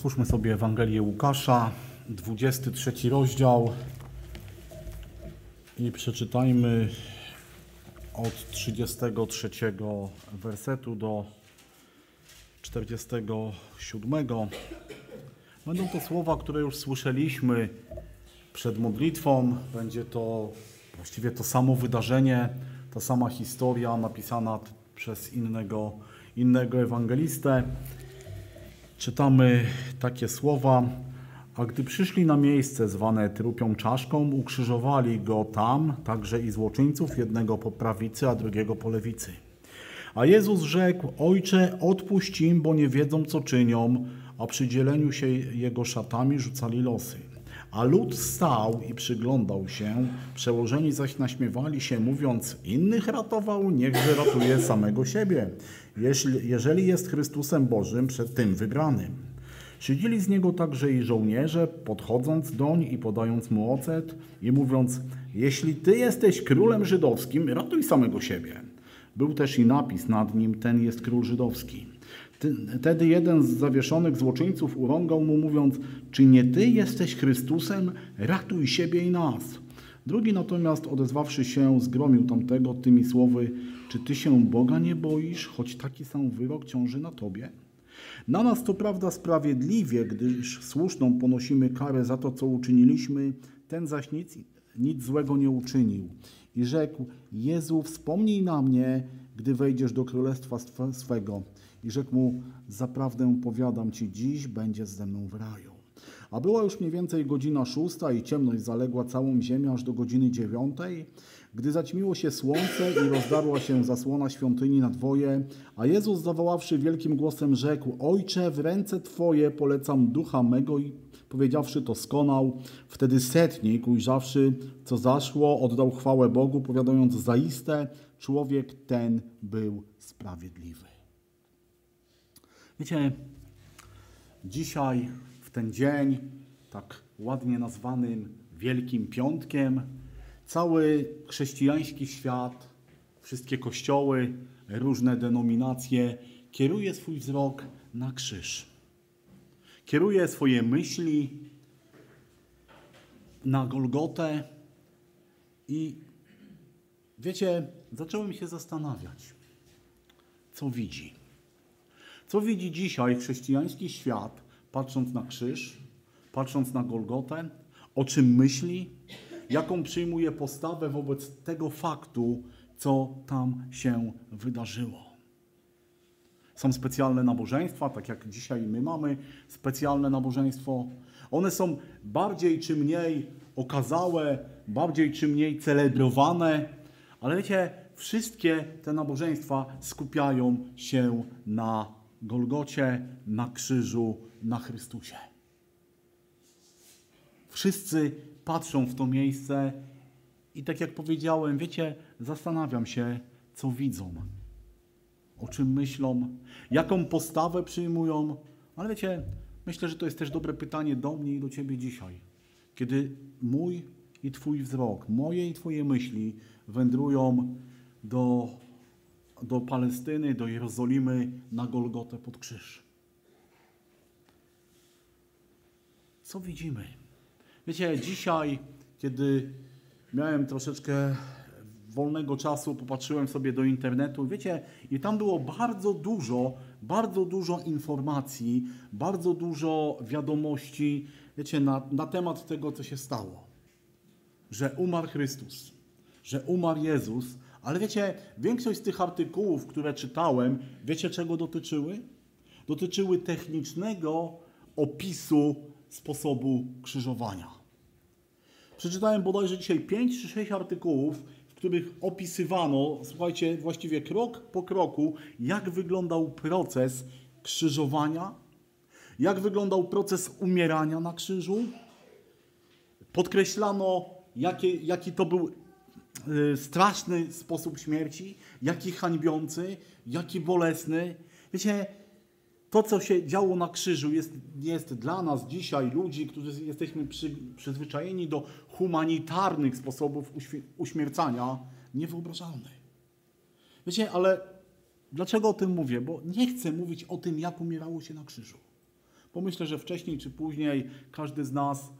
Otwórzmy sobie Ewangelię Łukasza, 23 rozdział i przeczytajmy od 33 wersetu do 47. Będą to słowa, które już słyszeliśmy przed modlitwą. Będzie to właściwie to samo wydarzenie, ta sama historia napisana przez innego, innego ewangelistę czytamy takie słowa. A gdy przyszli na miejsce zwane trupią czaszką, ukrzyżowali go tam, także i złoczyńców, jednego po prawicy, a drugiego po lewicy. A Jezus rzekł, Ojcze, odpuść im, bo nie wiedzą, co czynią, a przy dzieleniu się jego szatami rzucali losy. A lud stał i przyglądał się, przełożeni zaś naśmiewali się, mówiąc, innych ratował, niechże ratuje samego siebie, jeśli, jeżeli jest Chrystusem Bożym przed tym wybranym. Szydzili z niego także i żołnierze, podchodząc doń i podając mu ocet i mówiąc, jeśli ty jesteś królem żydowskim, ratuj samego siebie. Był też i napis nad nim, ten jest król żydowski. Wtedy jeden z zawieszonych złoczyńców urągał mu, mówiąc: Czy nie ty jesteś Chrystusem? Ratuj siebie i nas. Drugi natomiast, odezwawszy się, zgromił tamtego tymi słowy: Czy ty się Boga nie boisz, choć taki sam wyrok ciąży na tobie? Na nas to prawda sprawiedliwie, gdyż słuszną ponosimy karę za to, co uczyniliśmy, ten zaś nic, nic złego nie uczynił. I rzekł: Jezu, wspomnij na mnie, gdy wejdziesz do królestwa swego. I rzekł mu, zaprawdę powiadam ci, dziś będzie ze mną w raju. A była już mniej więcej godzina szósta i ciemność zaległa całą ziemię aż do godziny dziewiątej, gdy zaćmiło się słońce i rozdarła się zasłona świątyni na dwoje, a Jezus zawoławszy wielkim głosem rzekł, Ojcze, w ręce Twoje polecam ducha mego i powiedziawszy to skonał. Wtedy setnik, ujrzawszy, co zaszło, oddał chwałę Bogu, powiadając, zaiste, człowiek ten był sprawiedliwy. Wiecie, dzisiaj, w ten dzień, tak ładnie nazwanym Wielkim Piątkiem, cały chrześcijański świat, wszystkie kościoły, różne denominacje kieruje swój wzrok na krzyż. Kieruje swoje myśli na Golgotę i wiecie, zacząłem się zastanawiać, co widzi. Co widzi dzisiaj chrześcijański świat, patrząc na krzyż, patrząc na Golgotę, o czym myśli, jaką przyjmuje postawę wobec tego faktu, co tam się wydarzyło. Są specjalne nabożeństwa, tak jak dzisiaj my mamy specjalne nabożeństwo. One są bardziej czy mniej okazałe, bardziej czy mniej celebrowane, ale wiecie, wszystkie te nabożeństwa skupiają się na Golgocie, na krzyżu, na Chrystusie. Wszyscy patrzą w to miejsce i tak jak powiedziałem, wiecie, zastanawiam się, co widzą, o czym myślą, jaką postawę przyjmują, ale wiecie, myślę, że to jest też dobre pytanie do mnie i do Ciebie dzisiaj. Kiedy mój i Twój wzrok, moje i Twoje myśli wędrują do do Palestyny, do Jerozolimy, na Golgotę pod krzyż. Co widzimy? Wiecie, dzisiaj, kiedy miałem troszeczkę wolnego czasu, popatrzyłem sobie do internetu, wiecie, i tam było bardzo dużo, bardzo dużo informacji, bardzo dużo wiadomości, wiecie, na, na temat tego, co się stało. Że umarł Chrystus, że umarł Jezus, ale wiecie, większość z tych artykułów, które czytałem, wiecie czego dotyczyły? Dotyczyły technicznego opisu sposobu krzyżowania. Przeczytałem bodajże dzisiaj 5 czy 6 artykułów, w których opisywano, słuchajcie, właściwie krok po kroku, jak wyglądał proces krzyżowania, jak wyglądał proces umierania na krzyżu. Podkreślano, jaki, jaki to był straszny sposób śmierci, jaki hańbiący, jaki bolesny. Wiecie, to, co się działo na krzyżu, jest, jest dla nas dzisiaj, ludzi, którzy jesteśmy przy, przyzwyczajeni do humanitarnych sposobów uśmiercania, niewyobrażalne. Wiecie, ale dlaczego o tym mówię? Bo nie chcę mówić o tym, jak umierało się na krzyżu. Bo myślę, że wcześniej czy później każdy z nas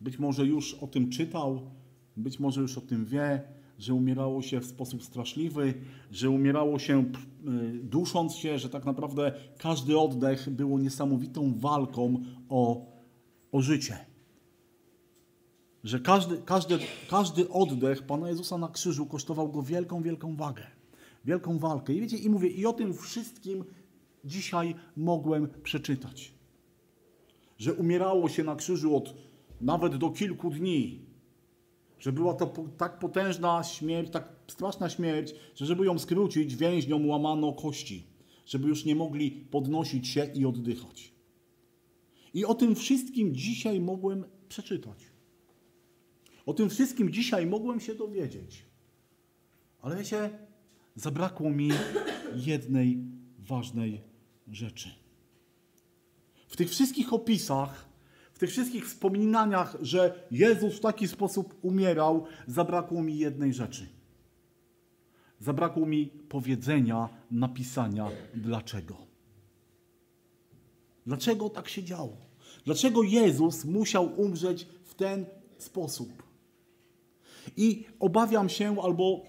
być może już o tym czytał, być może już o tym wie, że umierało się w sposób straszliwy, że umierało się y, dusząc się, że tak naprawdę każdy oddech było niesamowitą walką o, o życie. Że każdy, każdy, każdy oddech Pana Jezusa na krzyżu kosztował go wielką, wielką wagę. Wielką walkę. I wiecie, i mówię, i o tym wszystkim dzisiaj mogłem przeczytać. Że umierało się na krzyżu od nawet do kilku dni, że była to tak potężna śmierć, tak straszna śmierć, że żeby ją skrócić, więźniom łamano kości, żeby już nie mogli podnosić się i oddychać. I o tym wszystkim dzisiaj mogłem przeczytać. O tym wszystkim dzisiaj mogłem się dowiedzieć. Ale wiecie, zabrakło mi jednej ważnej rzeczy. W tych wszystkich opisach w tych wszystkich wspominaniach, że Jezus w taki sposób umierał, zabrakło mi jednej rzeczy. Zabrakło mi powiedzenia, napisania dlaczego. Dlaczego tak się działo? Dlaczego Jezus musiał umrzeć w ten sposób? I obawiam się, albo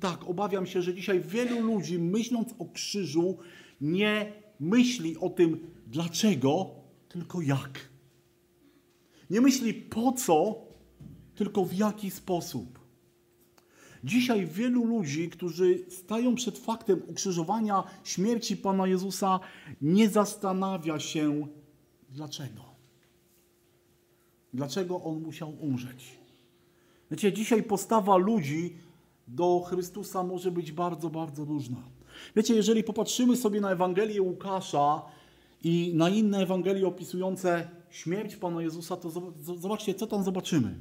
tak, obawiam się, że dzisiaj wielu ludzi, myśląc o krzyżu, nie myśli o tym dlaczego, tylko jak. Nie myśli po co, tylko w jaki sposób. Dzisiaj wielu ludzi, którzy stają przed faktem ukrzyżowania śmierci Pana Jezusa, nie zastanawia się dlaczego. Dlaczego On musiał umrzeć. Wiecie, dzisiaj postawa ludzi do Chrystusa może być bardzo, bardzo różna. Wiecie, jeżeli popatrzymy sobie na Ewangelię Łukasza i na inne Ewangelie opisujące śmierć Pana Jezusa, to zobaczcie, co tam zobaczymy.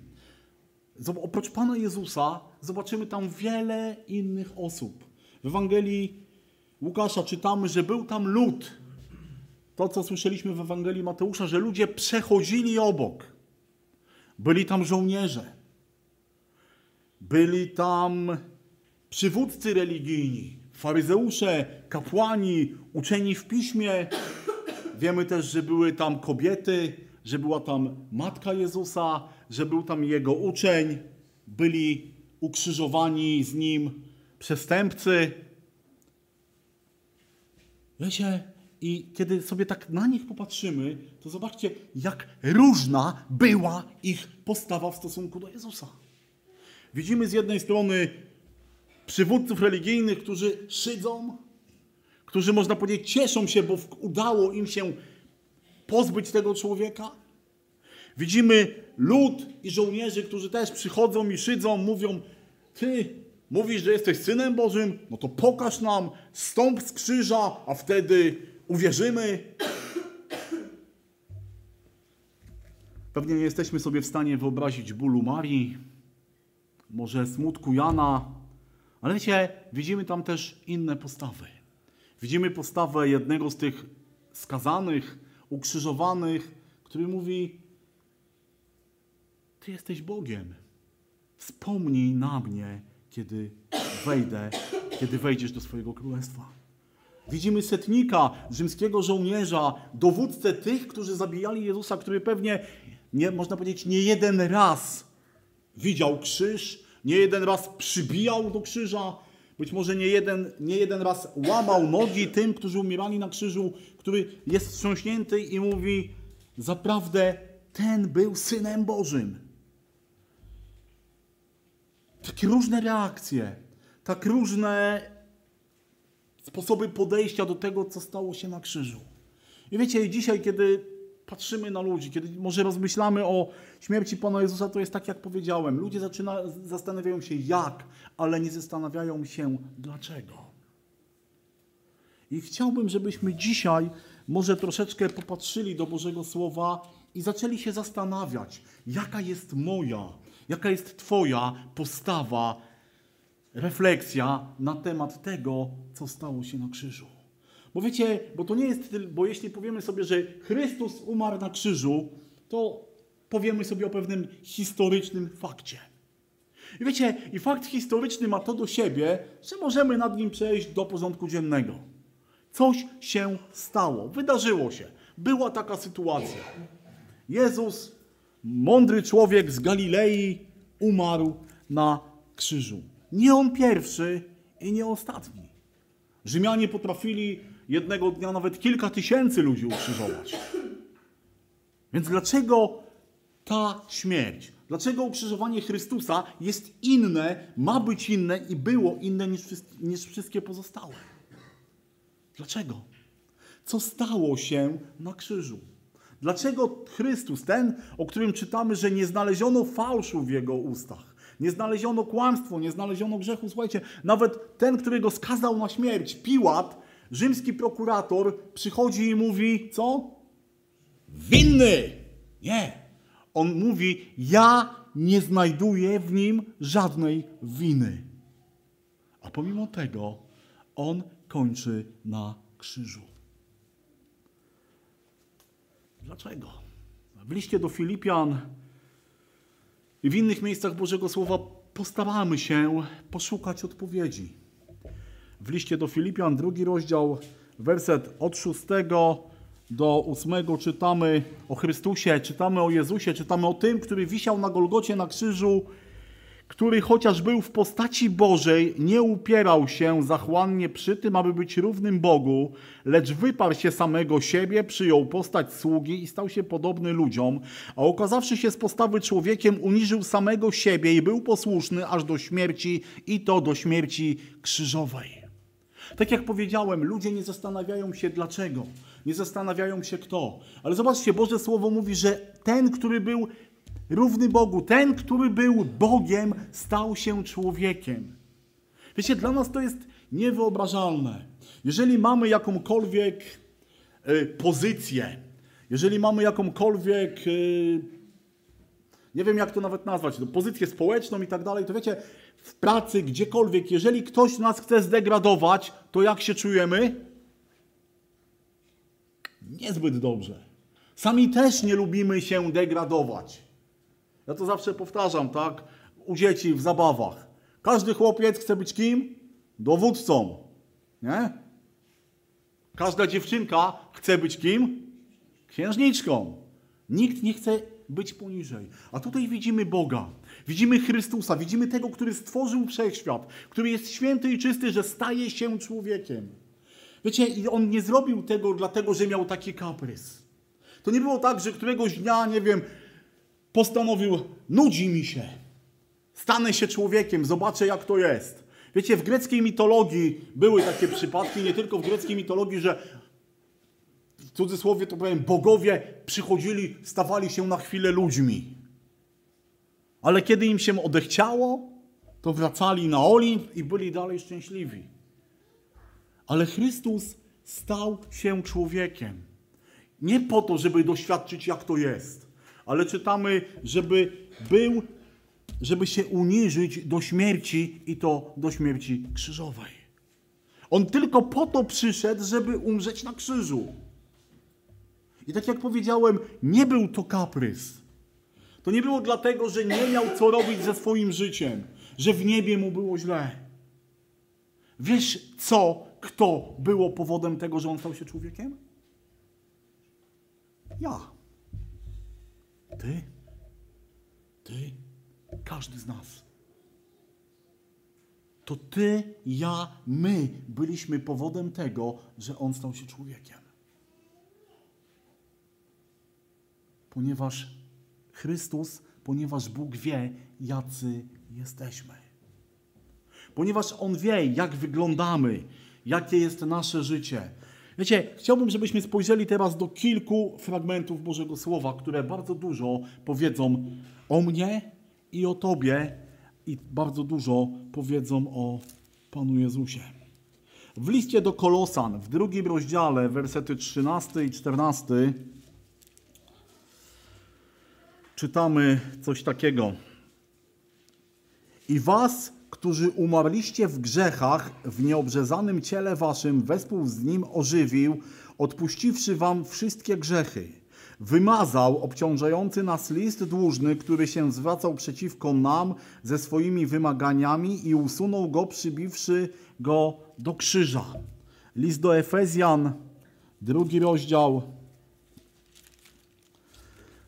Oprócz Pana Jezusa zobaczymy tam wiele innych osób. W Ewangelii Łukasza czytamy, że był tam lud. To, co słyszeliśmy w Ewangelii Mateusza, że ludzie przechodzili obok. Byli tam żołnierze. Byli tam przywódcy religijni, faryzeusze, kapłani, uczeni w piśmie. Wiemy też, że były tam kobiety, że była tam matka Jezusa, że był tam jego uczeń, byli ukrzyżowani z nim przestępcy. Wiecie, i kiedy sobie tak na nich popatrzymy, to zobaczcie, jak różna była ich postawa w stosunku do Jezusa. Widzimy z jednej strony przywódców religijnych, którzy szydzą, którzy można powiedzieć cieszą się, bo udało im się pozbyć tego człowieka. Widzimy lud i żołnierzy, którzy też przychodzą i szydzą, mówią: Ty mówisz, że jesteś synem Bożym, no to pokaż nam, stąp z krzyża, a wtedy uwierzymy. Pewnie nie jesteśmy sobie w stanie wyobrazić bólu Marii, może smutku Jana, ale wiecie, widzimy tam też inne postawy. Widzimy postawę jednego z tych skazanych, ukrzyżowanych, który mówi: Ty jesteś Bogiem. Wspomnij na mnie, kiedy wejdę, kiedy wejdziesz do swojego królestwa. Widzimy setnika, rzymskiego żołnierza, dowódcę tych, którzy zabijali Jezusa, który pewnie, nie, można powiedzieć, nie jeden raz widział krzyż, nie jeden raz przybijał do krzyża, być może nie jeden, nie jeden raz łamał nogi tym, którzy umierali na krzyżu, który jest wstrząśnięty i mówi: Zaprawdę ten był synem Bożym. Takie różne reakcje, tak różne sposoby podejścia do tego, co stało się na krzyżu. I wiecie, dzisiaj, kiedy patrzymy na ludzi, kiedy może rozmyślamy o śmierci Pana Jezusa, to jest tak, jak powiedziałem. Ludzie zaczyna, zastanawiają się jak, ale nie zastanawiają się dlaczego. I chciałbym, żebyśmy dzisiaj może troszeczkę popatrzyli do Bożego Słowa i zaczęli się zastanawiać, jaka jest moja, jaka jest Twoja postawa, refleksja na temat tego, co stało się na krzyżu. Bo wiecie, bo to nie jest, bo jeśli powiemy sobie, że Chrystus umarł na krzyżu, to powiemy sobie o pewnym historycznym fakcie. I wiecie, i fakt historyczny ma to do siebie, że możemy nad nim przejść do porządku dziennego. Coś się stało, wydarzyło się. Była taka sytuacja. Jezus, mądry człowiek z Galilei, umarł na krzyżu. Nie on pierwszy i nie ostatni. Rzymianie potrafili jednego dnia nawet kilka tysięcy ludzi ukrzyżować. Więc dlaczego ta śmierć? Dlaczego ukrzyżowanie Chrystusa jest inne, ma być inne i było inne niż, niż wszystkie pozostałe? Dlaczego? Co stało się na krzyżu? Dlaczego Chrystus, ten, o którym czytamy, że nie znaleziono fałszu w jego ustach, nie znaleziono kłamstwa, nie znaleziono grzechu, słuchajcie, nawet ten, który go skazał na śmierć, Piłat, rzymski prokurator, przychodzi i mówi, co? Winny! Nie. On mówi, ja nie znajduję w nim żadnej winy. A pomimo tego on kończy na krzyżu. Dlaczego? W liście do Filipian i w innych miejscach Bożego Słowa postaramy się poszukać odpowiedzi. W liście do Filipian, drugi rozdział, werset od szóstego do ósmego czytamy o Chrystusie, czytamy o Jezusie, czytamy o tym, który wisiał na Golgocie na krzyżu, który chociaż był w postaci Bożej, nie upierał się zachłannie przy tym, aby być równym Bogu, lecz wyparł się samego siebie, przyjął postać sługi i stał się podobny ludziom, a okazawszy się z postawy człowiekiem, uniżył samego siebie i był posłuszny aż do śmierci i to do śmierci krzyżowej. Tak jak powiedziałem, ludzie nie zastanawiają się dlaczego, nie zastanawiają się kto. Ale zobaczcie, Boże Słowo mówi, że ten, który był równy Bogu, ten, który był Bogiem, stał się człowiekiem. Wiecie, dla nas to jest niewyobrażalne. Jeżeli mamy jakąkolwiek y, pozycję, jeżeli mamy jakąkolwiek, y, nie wiem jak to nawet nazwać, no, pozycję społeczną i tak dalej, to wiecie, w pracy, gdziekolwiek, jeżeli ktoś nas chce zdegradować, to jak się czujemy? Niezbyt dobrze. Sami też nie lubimy się degradować. Ja to zawsze powtarzam, tak? U dzieci w zabawach. Każdy chłopiec chce być kim? Dowódcą. Nie? Każda dziewczynka chce być kim? Księżniczką. Nikt nie chce być poniżej. A tutaj widzimy Boga. Widzimy Chrystusa, widzimy tego, który stworzył wszechświat, który jest święty i czysty, że staje się człowiekiem. Wiecie, i on nie zrobił tego dlatego, że miał taki kaprys. To nie było tak, że któregoś dnia, nie wiem, postanowił, nudzi mi się, stanę się człowiekiem, zobaczę jak to jest. Wiecie, w greckiej mitologii były takie przypadki, nie tylko w greckiej mitologii, że cudzysłowie to powiem, bogowie przychodzili, stawali się na chwilę ludźmi. Ale kiedy im się odechciało, to wracali na Olimp i byli dalej szczęśliwi. Ale Chrystus stał się człowiekiem. Nie po to, żeby doświadczyć, jak to jest, ale czytamy, żeby był, żeby się uniżyć do śmierci i to do śmierci krzyżowej. On tylko po to przyszedł, żeby umrzeć na krzyżu. I tak jak powiedziałem, nie był to kaprys. To nie było dlatego, że nie miał co robić ze swoim życiem, że w niebie mu było źle. Wiesz co, kto było powodem tego, że on stał się człowiekiem? Ja. Ty. Ty. Każdy z nas. To ty, ja, my byliśmy powodem tego, że on stał się człowiekiem. Ponieważ Chrystus, ponieważ Bóg wie, jacy jesteśmy. Ponieważ On wie, jak wyglądamy, jakie jest nasze życie. Wiecie, chciałbym, żebyśmy spojrzeli teraz do kilku fragmentów Bożego Słowa, które bardzo dużo powiedzą o mnie i o Tobie i bardzo dużo powiedzą o Panu Jezusie. W liście do Kolosan, w drugim rozdziale, wersety 13 i 14, czytamy coś takiego. I was, którzy umarliście w grzechach, w nieobrzezanym ciele waszym, wespół z nim ożywił, odpuściwszy wam wszystkie grzechy. Wymazał obciążający nas list dłużny, który się zwracał przeciwko nam ze swoimi wymaganiami i usunął go, przybiwszy go do krzyża. List do Efezjan, drugi rozdział,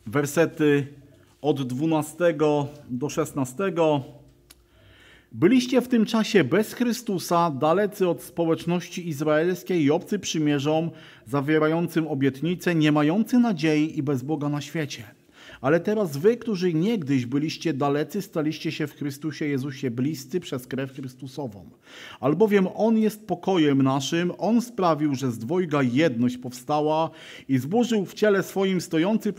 wersety od 12 do 16. Byliście w tym czasie bez Chrystusa, dalecy od społeczności izraelskiej i obcy przymierzom, zawierającym obietnice, nie mający nadziei i bez Boga na świecie. Ale teraz wy, którzy niegdyś byliście dalecy, staliście się w Chrystusie Jezusie bliscy przez krew Chrystusową. Albowiem On jest pokojem naszym, On sprawił, że z dwojga jedność powstała i zburzył w ciele swoim stojący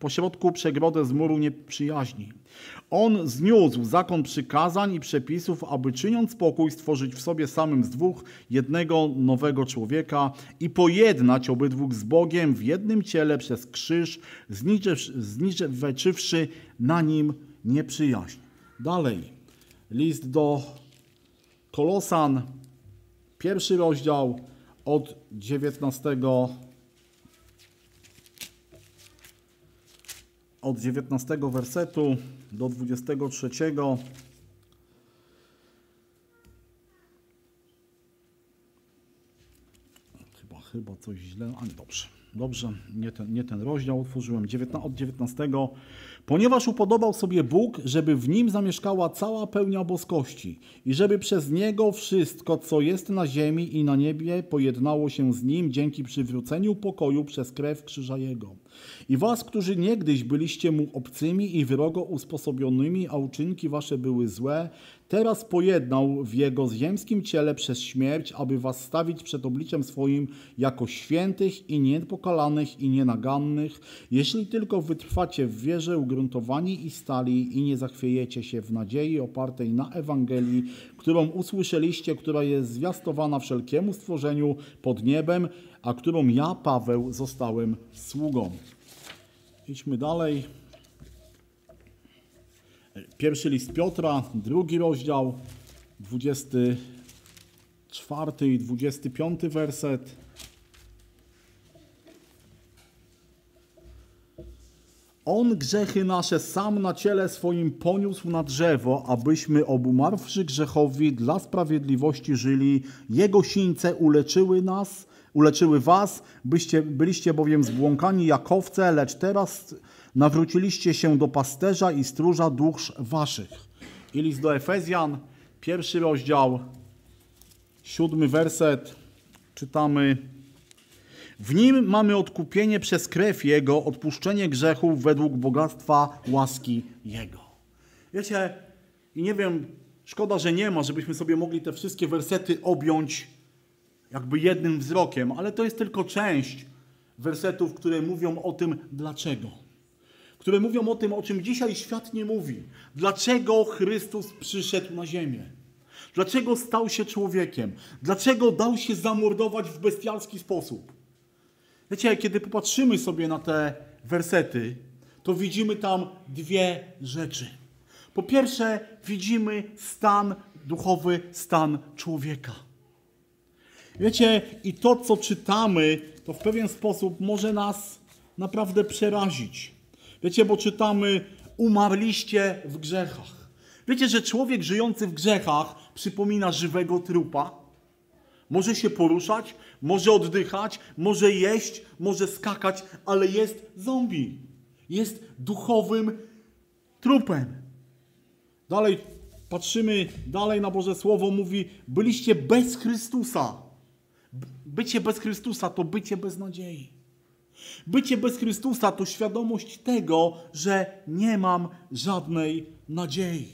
pośrodku przegrodę z muru nieprzyjaźni. On zniósł zakon przykazań i przepisów, aby czyniąc pokój stworzyć w sobie samym z dwóch jednego nowego człowieka i pojednać obydwóch z Bogiem w jednym ciele przez krzyż, zniczywszy na nim nieprzyjaźń. Dalej, list do Kolosan, pierwszy rozdział od 19 od 19 wersetu do 23. Chyba, chyba coś źle, ale dobrze. Dobrze, nie ten, nie ten rozdział otworzyłem, od 19. Ponieważ upodobał sobie Bóg, żeby w nim zamieszkała cała pełnia boskości i żeby przez niego wszystko, co jest na ziemi i na niebie, pojednało się z nim dzięki przywróceniu pokoju przez krew krzyża Jego. I was, którzy niegdyś byliście mu obcymi i wrogo usposobionymi, a uczynki wasze były złe, teraz pojednał w jego ziemskim ciele przez śmierć, aby was stawić przed obliczem swoim jako świętych i niepokalanych i nienagannych, jeśli tylko wytrwacie w wierze ugruntowani i stali i nie zachwiejecie się w nadziei opartej na Ewangelii, którą usłyszeliście, która jest zwiastowana wszelkiemu stworzeniu pod niebem, a którą ja, Paweł, zostałem sługą. Idźmy dalej. Pierwszy list Piotra, drugi rozdział, 24 i 25 werset. On grzechy nasze sam na ciele swoim poniósł na drzewo, abyśmy obumarwszy grzechowi dla sprawiedliwości żyli. Jego sińce uleczyły nas, uleczyły was, byście, byliście bowiem zbłąkani jak owce, lecz teraz nawróciliście się do pasterza i stróża dusz waszych. I list do Efezjan, pierwszy rozdział, siódmy werset, czytamy w nim mamy odkupienie przez krew Jego, odpuszczenie grzechów według bogactwa łaski Jego. Wiecie, i nie wiem, szkoda, że nie ma, żebyśmy sobie mogli te wszystkie wersety objąć jakby jednym wzrokiem, ale to jest tylko część wersetów, które mówią o tym dlaczego. Które mówią o tym, o czym dzisiaj świat nie mówi. Dlaczego Chrystus przyszedł na ziemię? Dlaczego stał się człowiekiem? Dlaczego dał się zamordować w bestialski sposób? Wiecie, kiedy popatrzymy sobie na te wersety, to widzimy tam dwie rzeczy. Po pierwsze, widzimy stan duchowy, stan człowieka. Wiecie, i to, co czytamy, to w pewien sposób może nas naprawdę przerazić. Wiecie, bo czytamy, umarliście w grzechach. Wiecie, że człowiek żyjący w grzechach przypomina żywego trupa? Może się poruszać, może oddychać, może jeść, może skakać, ale jest zombie. Jest duchowym trupem. Dalej patrzymy, dalej na Boże Słowo mówi, byliście bez Chrystusa. Bycie bez Chrystusa to bycie bez nadziei. Bycie bez Chrystusa to świadomość tego, że nie mam żadnej nadziei.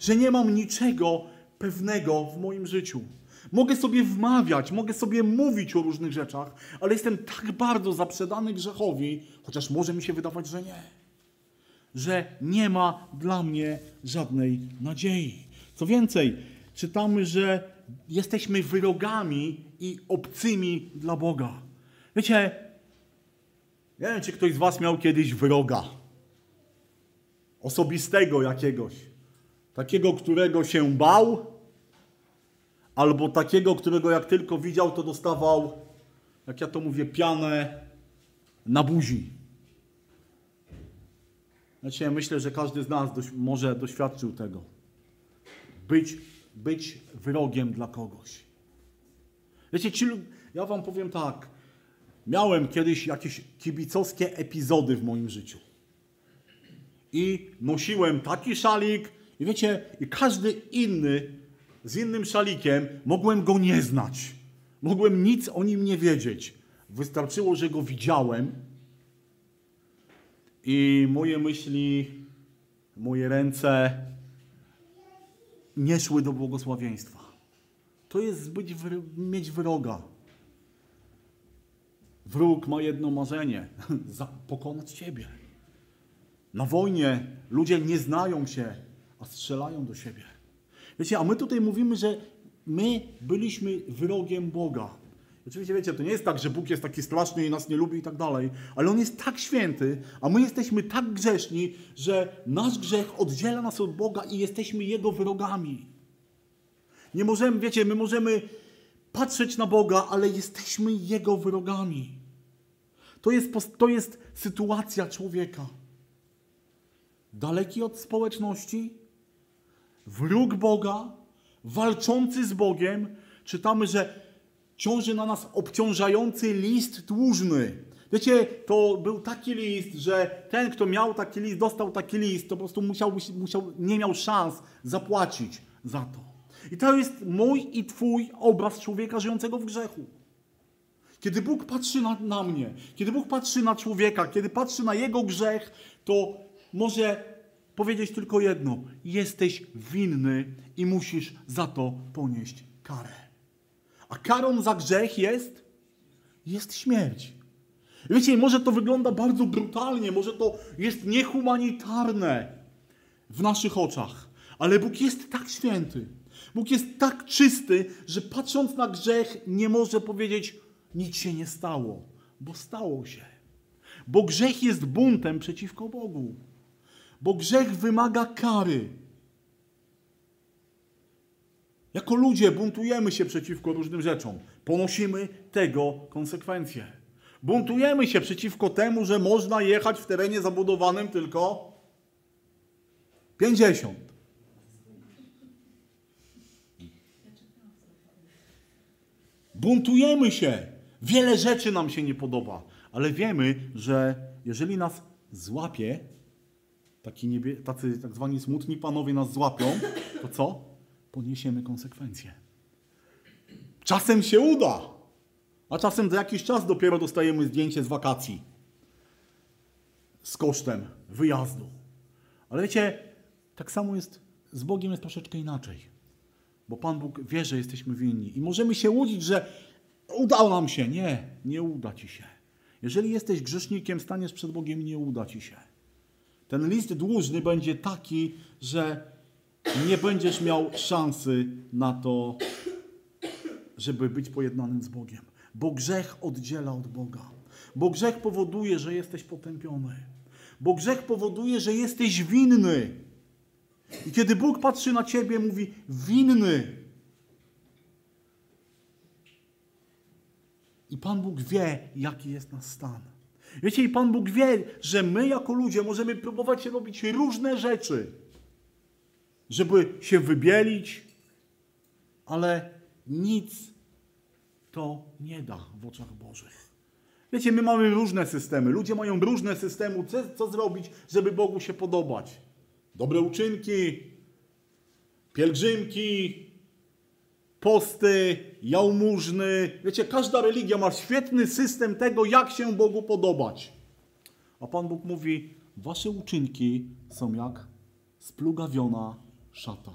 Że nie mam niczego pewnego w moim życiu. Mogę sobie wmawiać, mogę sobie mówić o różnych rzeczach, ale jestem tak bardzo zaprzedany grzechowi, chociaż może mi się wydawać, że nie, że nie ma dla mnie żadnej nadziei. Co więcej, czytamy, że jesteśmy wyrogami i obcymi dla Boga. Wiecie, nie wiem, czy ktoś z Was miał kiedyś wroga. Osobistego jakiegoś. Takiego, którego się bał, albo takiego, którego jak tylko widział, to dostawał, jak ja to mówię, pianę na buzi. Znaczy, ja myślę, że każdy z nas może doświadczył tego. Być, być wrogiem dla kogoś. Wiecie, ci, ja wam powiem tak. Miałem kiedyś jakieś kibicowskie epizody w moim życiu. I nosiłem taki szalik, i wiecie, i każdy inny z innym szalikiem mogłem go nie znać. Mogłem nic o nim nie wiedzieć. Wystarczyło, że go widziałem i moje myśli, moje ręce nie szły do błogosławieństwa. To jest być, mieć wroga. Wróg ma jedno marzenie: pokonać ciebie. Na wojnie ludzie nie znają się, a strzelają do siebie. Wiecie, a my tutaj mówimy, że my byliśmy wrogiem Boga. Oczywiście wiecie, to nie jest tak, że Bóg jest taki straszny i nas nie lubi i tak dalej, ale On jest tak święty, a my jesteśmy tak grzeszni, że nasz grzech oddziela nas od Boga i jesteśmy Jego wrogami. Nie możemy, wiecie, my możemy patrzeć na Boga, ale jesteśmy Jego wrogami. To jest, to jest sytuacja człowieka. Daleki od społeczności, wróg Boga, walczący z Bogiem. Czytamy, że ciąży na nas obciążający list dłużny. Wiecie, to był taki list, że ten, kto miał taki list, dostał taki list, to po prostu musiał, musiał, nie miał szans zapłacić za to. I to jest mój i Twój obraz człowieka żyjącego w grzechu. Kiedy Bóg patrzy na, na mnie, kiedy Bóg patrzy na człowieka, kiedy patrzy na jego grzech, to może powiedzieć tylko jedno: jesteś winny i musisz za to ponieść karę. A karą za grzech jest jest śmierć. Wiecie, może to wygląda bardzo brutalnie, może to jest niehumanitarne w naszych oczach, ale Bóg jest tak święty, Bóg jest tak czysty, że patrząc na grzech nie może powiedzieć nic się nie stało, bo stało się. Bo grzech jest buntem przeciwko Bogu. Bo grzech wymaga kary. Jako ludzie buntujemy się przeciwko różnym rzeczom. Ponosimy tego konsekwencje. Buntujemy się przeciwko temu, że można jechać w terenie zabudowanym tylko 50. Buntujemy się. Wiele rzeczy nam się nie podoba, ale wiemy, że jeżeli nas złapie, taki niebie, tacy tak zwani smutni panowie nas złapią, to co? Poniesiemy konsekwencje. Czasem się uda, a czasem za jakiś czas dopiero dostajemy zdjęcie z wakacji z kosztem wyjazdu. Ale wiecie, tak samo jest z Bogiem jest troszeczkę inaczej. Bo Pan Bóg wie, że jesteśmy winni i możemy się łudzić, że udało nam się. Nie, nie uda ci się. Jeżeli jesteś grzesznikiem, staniesz przed Bogiem nie uda ci się. Ten list dłużny będzie taki, że nie będziesz miał szansy na to, żeby być pojednanym z Bogiem. Bo grzech oddziela od Boga. Bo grzech powoduje, że jesteś potępiony. Bo grzech powoduje, że jesteś winny. I kiedy Bóg patrzy na ciebie, mówi: winny. I Pan Bóg wie, jaki jest nasz stan. Wiecie, i Pan Bóg wie, że my jako ludzie możemy próbować robić różne rzeczy, żeby się wybielić, ale nic to nie da w oczach Bożych. Wiecie, my mamy różne systemy. Ludzie mają różne systemy, co, co zrobić, żeby Bogu się podobać. Dobre uczynki, pielgrzymki, posty, jałmużny. Wiecie, każda religia ma świetny system tego, jak się Bogu podobać. A Pan Bóg mówi, wasze uczynki są jak splugawiona szata.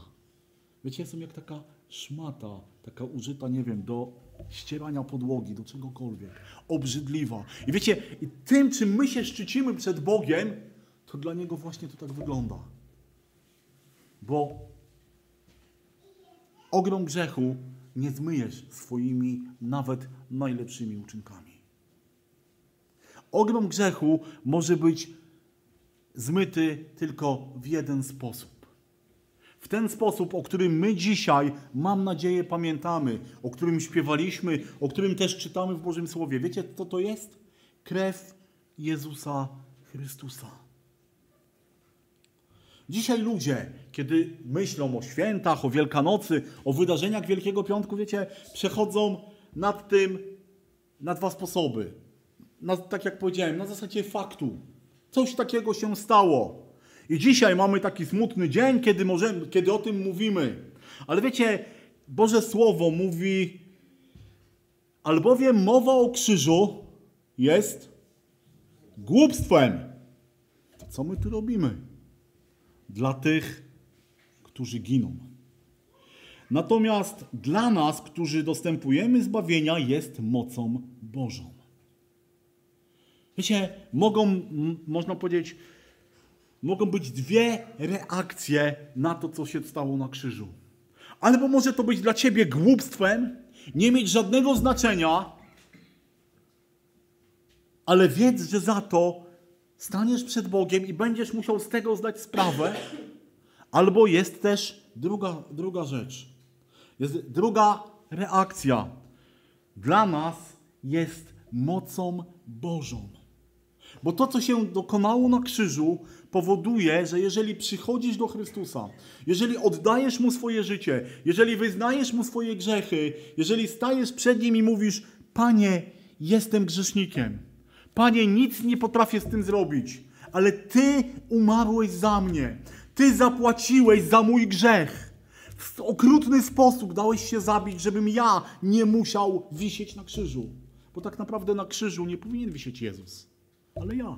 Wiecie, są jak taka szmata, taka użyta, nie wiem, do ścierania podłogi, do czegokolwiek. Obrzydliwa. I wiecie, i tym, czym my się szczycimy przed Bogiem, to dla Niego właśnie to tak wygląda. Bo ogrom grzechu nie zmyjesz swoimi nawet najlepszymi uczynkami. Ogrom grzechu może być zmyty tylko w jeden sposób. W ten sposób, o którym my dzisiaj, mam nadzieję, pamiętamy, o którym śpiewaliśmy, o którym też czytamy w Bożym Słowie. Wiecie, co to jest? Krew Jezusa Chrystusa. Dzisiaj ludzie, kiedy myślą o świętach, o Wielkanocy, o wydarzeniach Wielkiego Piątku, wiecie, przechodzą nad tym na dwa sposoby. Na, tak jak powiedziałem, na zasadzie faktu. Coś takiego się stało. I dzisiaj mamy taki smutny dzień, kiedy, możemy, kiedy o tym mówimy. Ale wiecie, Boże Słowo mówi, albowiem mowa o krzyżu jest głupstwem. To co my tu robimy? Dla tych, którzy giną. Natomiast dla nas, którzy dostępujemy zbawienia, jest mocą Bożą. Wiecie, mogą, można powiedzieć, mogą być dwie reakcje na to, co się stało na krzyżu. Albo może to być dla ciebie głupstwem, nie mieć żadnego znaczenia, ale wiedz, że za to staniesz przed Bogiem i będziesz musiał z tego zdać sprawę. Albo jest też druga, druga rzecz. Jest druga reakcja. Dla nas jest mocą Bożą. Bo to, co się dokonało na krzyżu, powoduje, że jeżeli przychodzisz do Chrystusa, jeżeli oddajesz Mu swoje życie, jeżeli wyznajesz Mu swoje grzechy, jeżeli stajesz przed Nim i mówisz: Panie, jestem grzesznikiem. Panie, nic nie potrafię z tym zrobić, ale Ty umarłeś za mnie. Ty zapłaciłeś za mój grzech. W okrutny sposób dałeś się zabić, żebym ja nie musiał wisieć na krzyżu. Bo tak naprawdę na krzyżu nie powinien wisieć Jezus ale ja,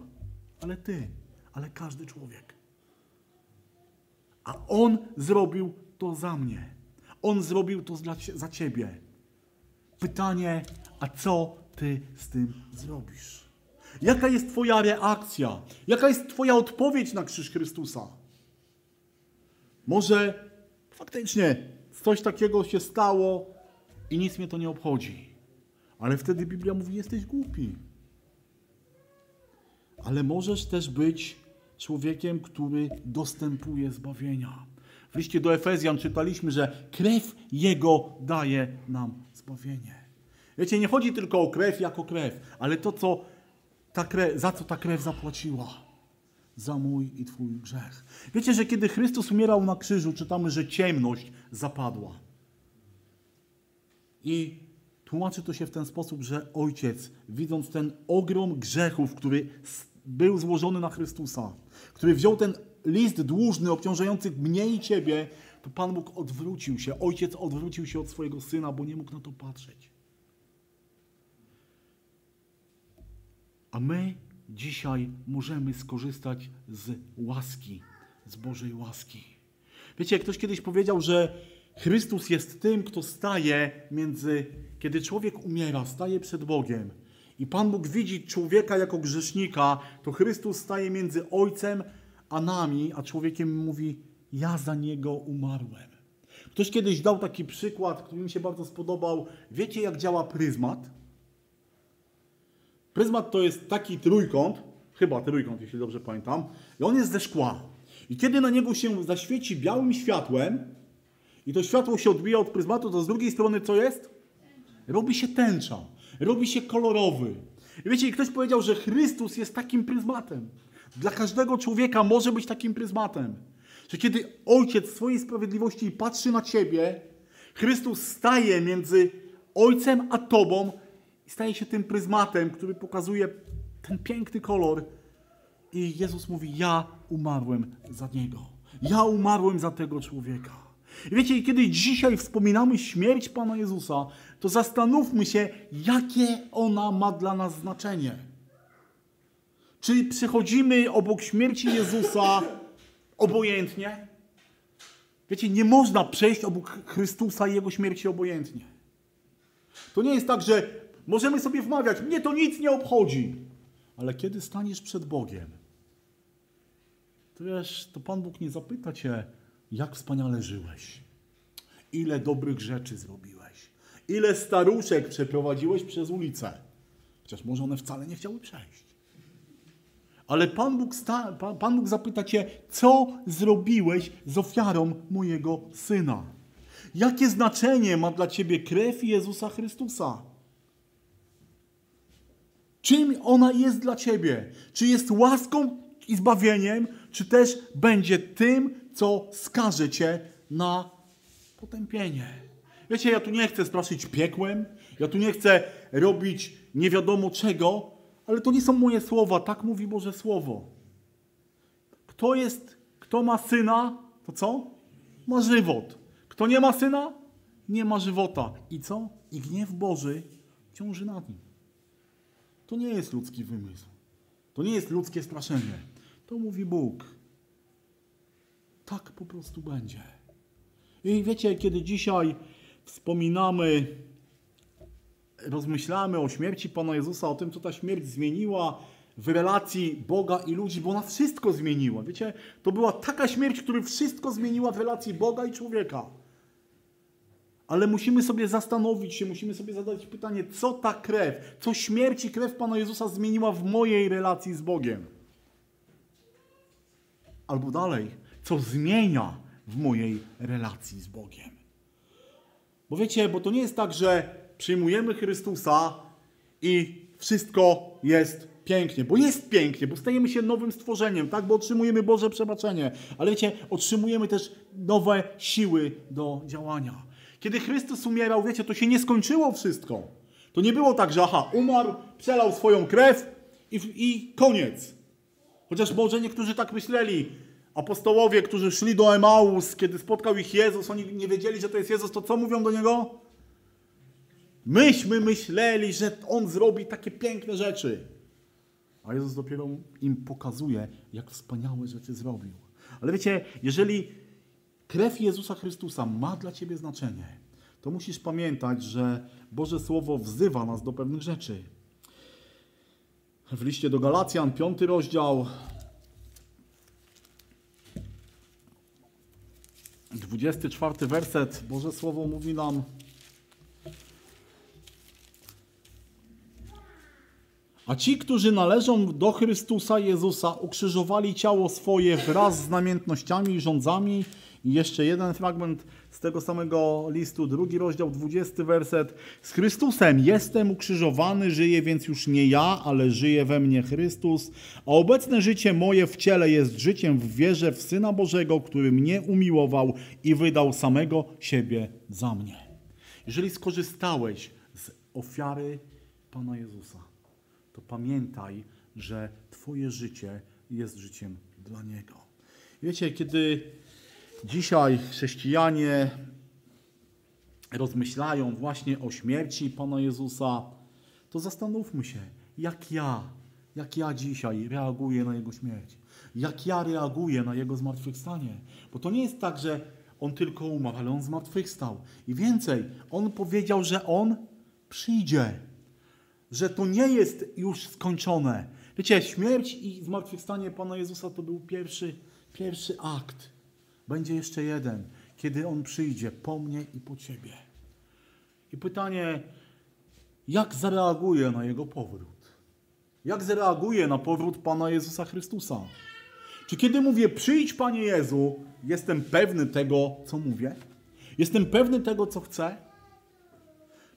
ale ty, ale każdy człowiek. A On zrobił to za mnie. On zrobił to za ciebie. Pytanie, a co ty z tym zrobisz? Jaka jest Twoja reakcja? Jaka jest Twoja odpowiedź na krzyż Chrystusa? Może faktycznie coś takiego się stało i nic mnie to nie obchodzi. Ale wtedy Biblia mówi: Jesteś głupi ale możesz też być człowiekiem, który dostępuje zbawienia. W liście do Efezjan czytaliśmy, że krew Jego daje nam zbawienie. Wiecie, nie chodzi tylko o krew jako krew, ale to, co ta krew, za co ta krew zapłaciła. Za mój i Twój grzech. Wiecie, że kiedy Chrystus umierał na krzyżu, czytamy, że ciemność zapadła. I tłumaczy to się w ten sposób, że Ojciec, widząc ten ogrom grzechów, który był złożony na Chrystusa, który wziął ten list dłużny obciążający mnie i ciebie, to Pan Bóg odwrócił się, ojciec odwrócił się od swojego syna, bo nie mógł na to patrzeć. My dzisiaj możemy skorzystać z łaski, z Bożej łaski. Wiecie, ktoś kiedyś powiedział, że Chrystus jest tym, kto staje między, kiedy człowiek umiera, staje przed Bogiem i Pan Bóg widzi człowieka jako grzesznika, to Chrystus staje między Ojcem a nami, a człowiekiem mówi: Ja za niego umarłem. Ktoś kiedyś dał taki przykład, który mi się bardzo spodobał. Wiecie, jak działa pryzmat? Pryzmat to jest taki trójkąt, chyba trójkąt, jeśli dobrze pamiętam, i on jest ze szkła. I kiedy na niego się zaświeci białym światłem, i to światło się odbija od pryzmatu, to z drugiej strony co jest? Robi się tęcza robi się kolorowy. I wiecie, ktoś powiedział, że Chrystus jest takim pryzmatem. Dla każdego człowieka może być takim pryzmatem. Że kiedy Ojciec swojej sprawiedliwości patrzy na ciebie, Chrystus staje między Ojcem a Tobą staje się tym pryzmatem, który pokazuje ten piękny kolor. I Jezus mówi: Ja umarłem za niego. Ja umarłem za tego człowieka. I wiecie, kiedy dzisiaj wspominamy śmierć Pana Jezusa, to zastanówmy się, jakie ona ma dla nas znaczenie. Czy przechodzimy obok śmierci Jezusa obojętnie? Wiecie, nie można przejść obok Chrystusa i Jego śmierci obojętnie. To nie jest tak, że możemy sobie wmawiać, mnie to nic nie obchodzi. Ale kiedy staniesz przed Bogiem, to wiesz, to Pan Bóg nie zapyta cię, jak wspaniale żyłeś, ile dobrych rzeczy zrobiłeś Ile staruszek przeprowadziłeś przez ulicę? Chociaż może one wcale nie chciały przejść. Ale Pan Bóg, sta, Pan, Pan Bóg zapyta cię, co zrobiłeś z ofiarą mojego syna? Jakie znaczenie ma dla ciebie krew Jezusa Chrystusa? Czym ona jest dla ciebie? Czy jest łaską i zbawieniem, czy też będzie tym, co skaże cię na potępienie? Wiecie, ja tu nie chcę straszyć piekłem, Ja tu nie chcę robić nie wiadomo czego, ale to nie są moje słowa, tak mówi Boże Słowo. Kto jest, kto ma syna, to co? Ma żywot. Kto nie ma syna, nie ma żywota. I co? I gniew Boży ciąży nad nim. To nie jest ludzki wymysł. To nie jest ludzkie straszenie. To mówi Bóg. Tak po prostu będzie. I wiecie, kiedy dzisiaj wspominamy, rozmyślamy o śmierci Pana Jezusa, o tym, co ta śmierć zmieniła w relacji Boga i ludzi, bo ona wszystko zmieniła. Wiecie, to była taka śmierć, która wszystko zmieniła w relacji Boga i człowieka. Ale musimy sobie zastanowić się, musimy sobie zadać pytanie, co ta krew, co śmierć i krew Pana Jezusa zmieniła w mojej relacji z Bogiem. Albo dalej, co zmienia w mojej relacji z Bogiem. Bo wiecie, bo to nie jest tak, że przyjmujemy Chrystusa i wszystko jest pięknie, bo jest pięknie, bo stajemy się nowym stworzeniem, tak? Bo otrzymujemy Boże przebaczenie, ale wiecie, otrzymujemy też nowe siły do działania. Kiedy Chrystus umierał, wiecie, to się nie skończyło wszystko. To nie było tak, że aha, umarł, przelał swoją krew i, i koniec. Chociaż może niektórzy tak myśleli. Apostołowie, którzy szli do Emaus, kiedy spotkał ich Jezus, oni nie wiedzieli, że to jest Jezus, to co mówią do Niego? Myśmy myśleli, że On zrobi takie piękne rzeczy. A Jezus dopiero im pokazuje, jak wspaniałe rzeczy zrobił. Ale wiecie, jeżeli krew Jezusa Chrystusa ma dla ciebie znaczenie, to musisz pamiętać, że Boże Słowo wzywa nas do pewnych rzeczy. W liście do Galacjan, piąty rozdział, 24 werset, Boże Słowo mówi nam, A ci, którzy należą do Chrystusa Jezusa, ukrzyżowali ciało swoje wraz z namiętnościami i rządzami. I jeszcze jeden fragment z tego samego listu, drugi rozdział, dwudziesty werset. Z Chrystusem jestem ukrzyżowany, żyję więc już nie ja, ale żyje we mnie Chrystus. A obecne życie moje w ciele jest życiem w wierze w Syna Bożego, który mnie umiłował i wydał samego siebie za mnie. Jeżeli skorzystałeś z ofiary Pana Jezusa, to pamiętaj, że Twoje życie jest życiem dla Niego. Wiecie, kiedy dzisiaj chrześcijanie rozmyślają właśnie o śmierci Pana Jezusa, to zastanówmy się, jak ja, jak ja dzisiaj reaguję na Jego śmierć. Jak ja reaguję na Jego zmartwychwstanie. Bo to nie jest tak, że On tylko umarł, ale On zmartwychwstał. I więcej, On powiedział, że On przyjdzie że to nie jest już skończone. Wiecie, śmierć i zmartwychwstanie Pana Jezusa to był pierwszy, pierwszy akt. Będzie jeszcze jeden, kiedy On przyjdzie po mnie i po Ciebie. I pytanie, jak zareaguje na Jego powrót? Jak zareaguje na powrót Pana Jezusa Chrystusa? Czy kiedy mówię, przyjdź Panie Jezu, jestem pewny tego, co mówię? Jestem pewny tego, co chcę?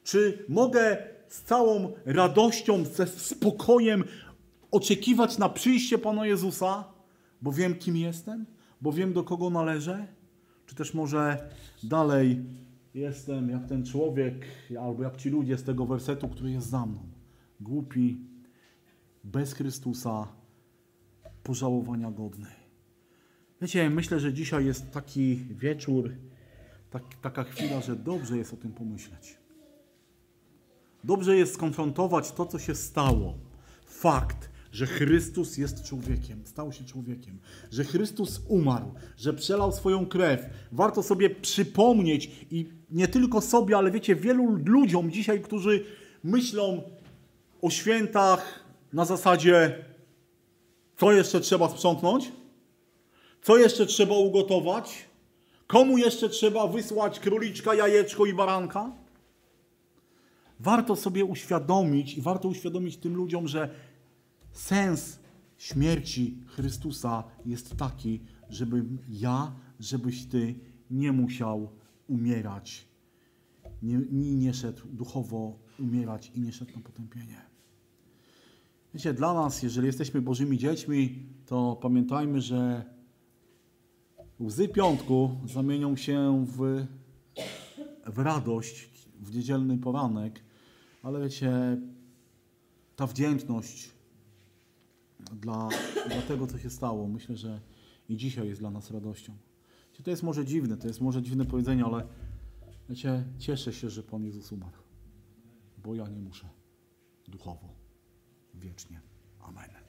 Czy mogę z całą radością, ze spokojem oczekiwać na przyjście Pana Jezusa, bo wiem, kim jestem, bo wiem, do kogo należę? Czy też może dalej jestem jak ten człowiek, albo jak ci ludzie z tego wersetu, który jest za mną. Głupi, bez Chrystusa, pożałowania godny. Wiecie, myślę, że dzisiaj jest taki wieczór, tak, taka chwila, że dobrze jest o tym pomyśleć. Dobrze jest skonfrontować to, co się stało. Fakt, że Chrystus jest człowiekiem, stał się człowiekiem, że Chrystus umarł, że przelał swoją krew. Warto sobie przypomnieć i nie tylko sobie, ale wiecie, wielu ludziom dzisiaj, którzy myślą o świętach na zasadzie, co jeszcze trzeba sprzątnąć, co jeszcze trzeba ugotować, komu jeszcze trzeba wysłać króliczka, jajeczko i baranka. Warto sobie uświadomić i warto uświadomić tym ludziom, że sens śmierci Chrystusa jest taki, żeby ja, żebyś ty nie musiał umierać. Nie, nie szedł duchowo umierać i nie szedł na potępienie. Wiecie, dla nas, jeżeli jesteśmy Bożymi dziećmi, to pamiętajmy, że łzy piątku zamienią się w, w radość w niedzielny poranek, ale wiecie, ta wdzięczność dla, dla tego, co się stało, myślę, że i dzisiaj jest dla nas radością. To jest może dziwne, to jest może dziwne powiedzenie, ale wiecie, cieszę się, że Pan Jezus umarł, bo ja nie muszę duchowo, wiecznie. Amen.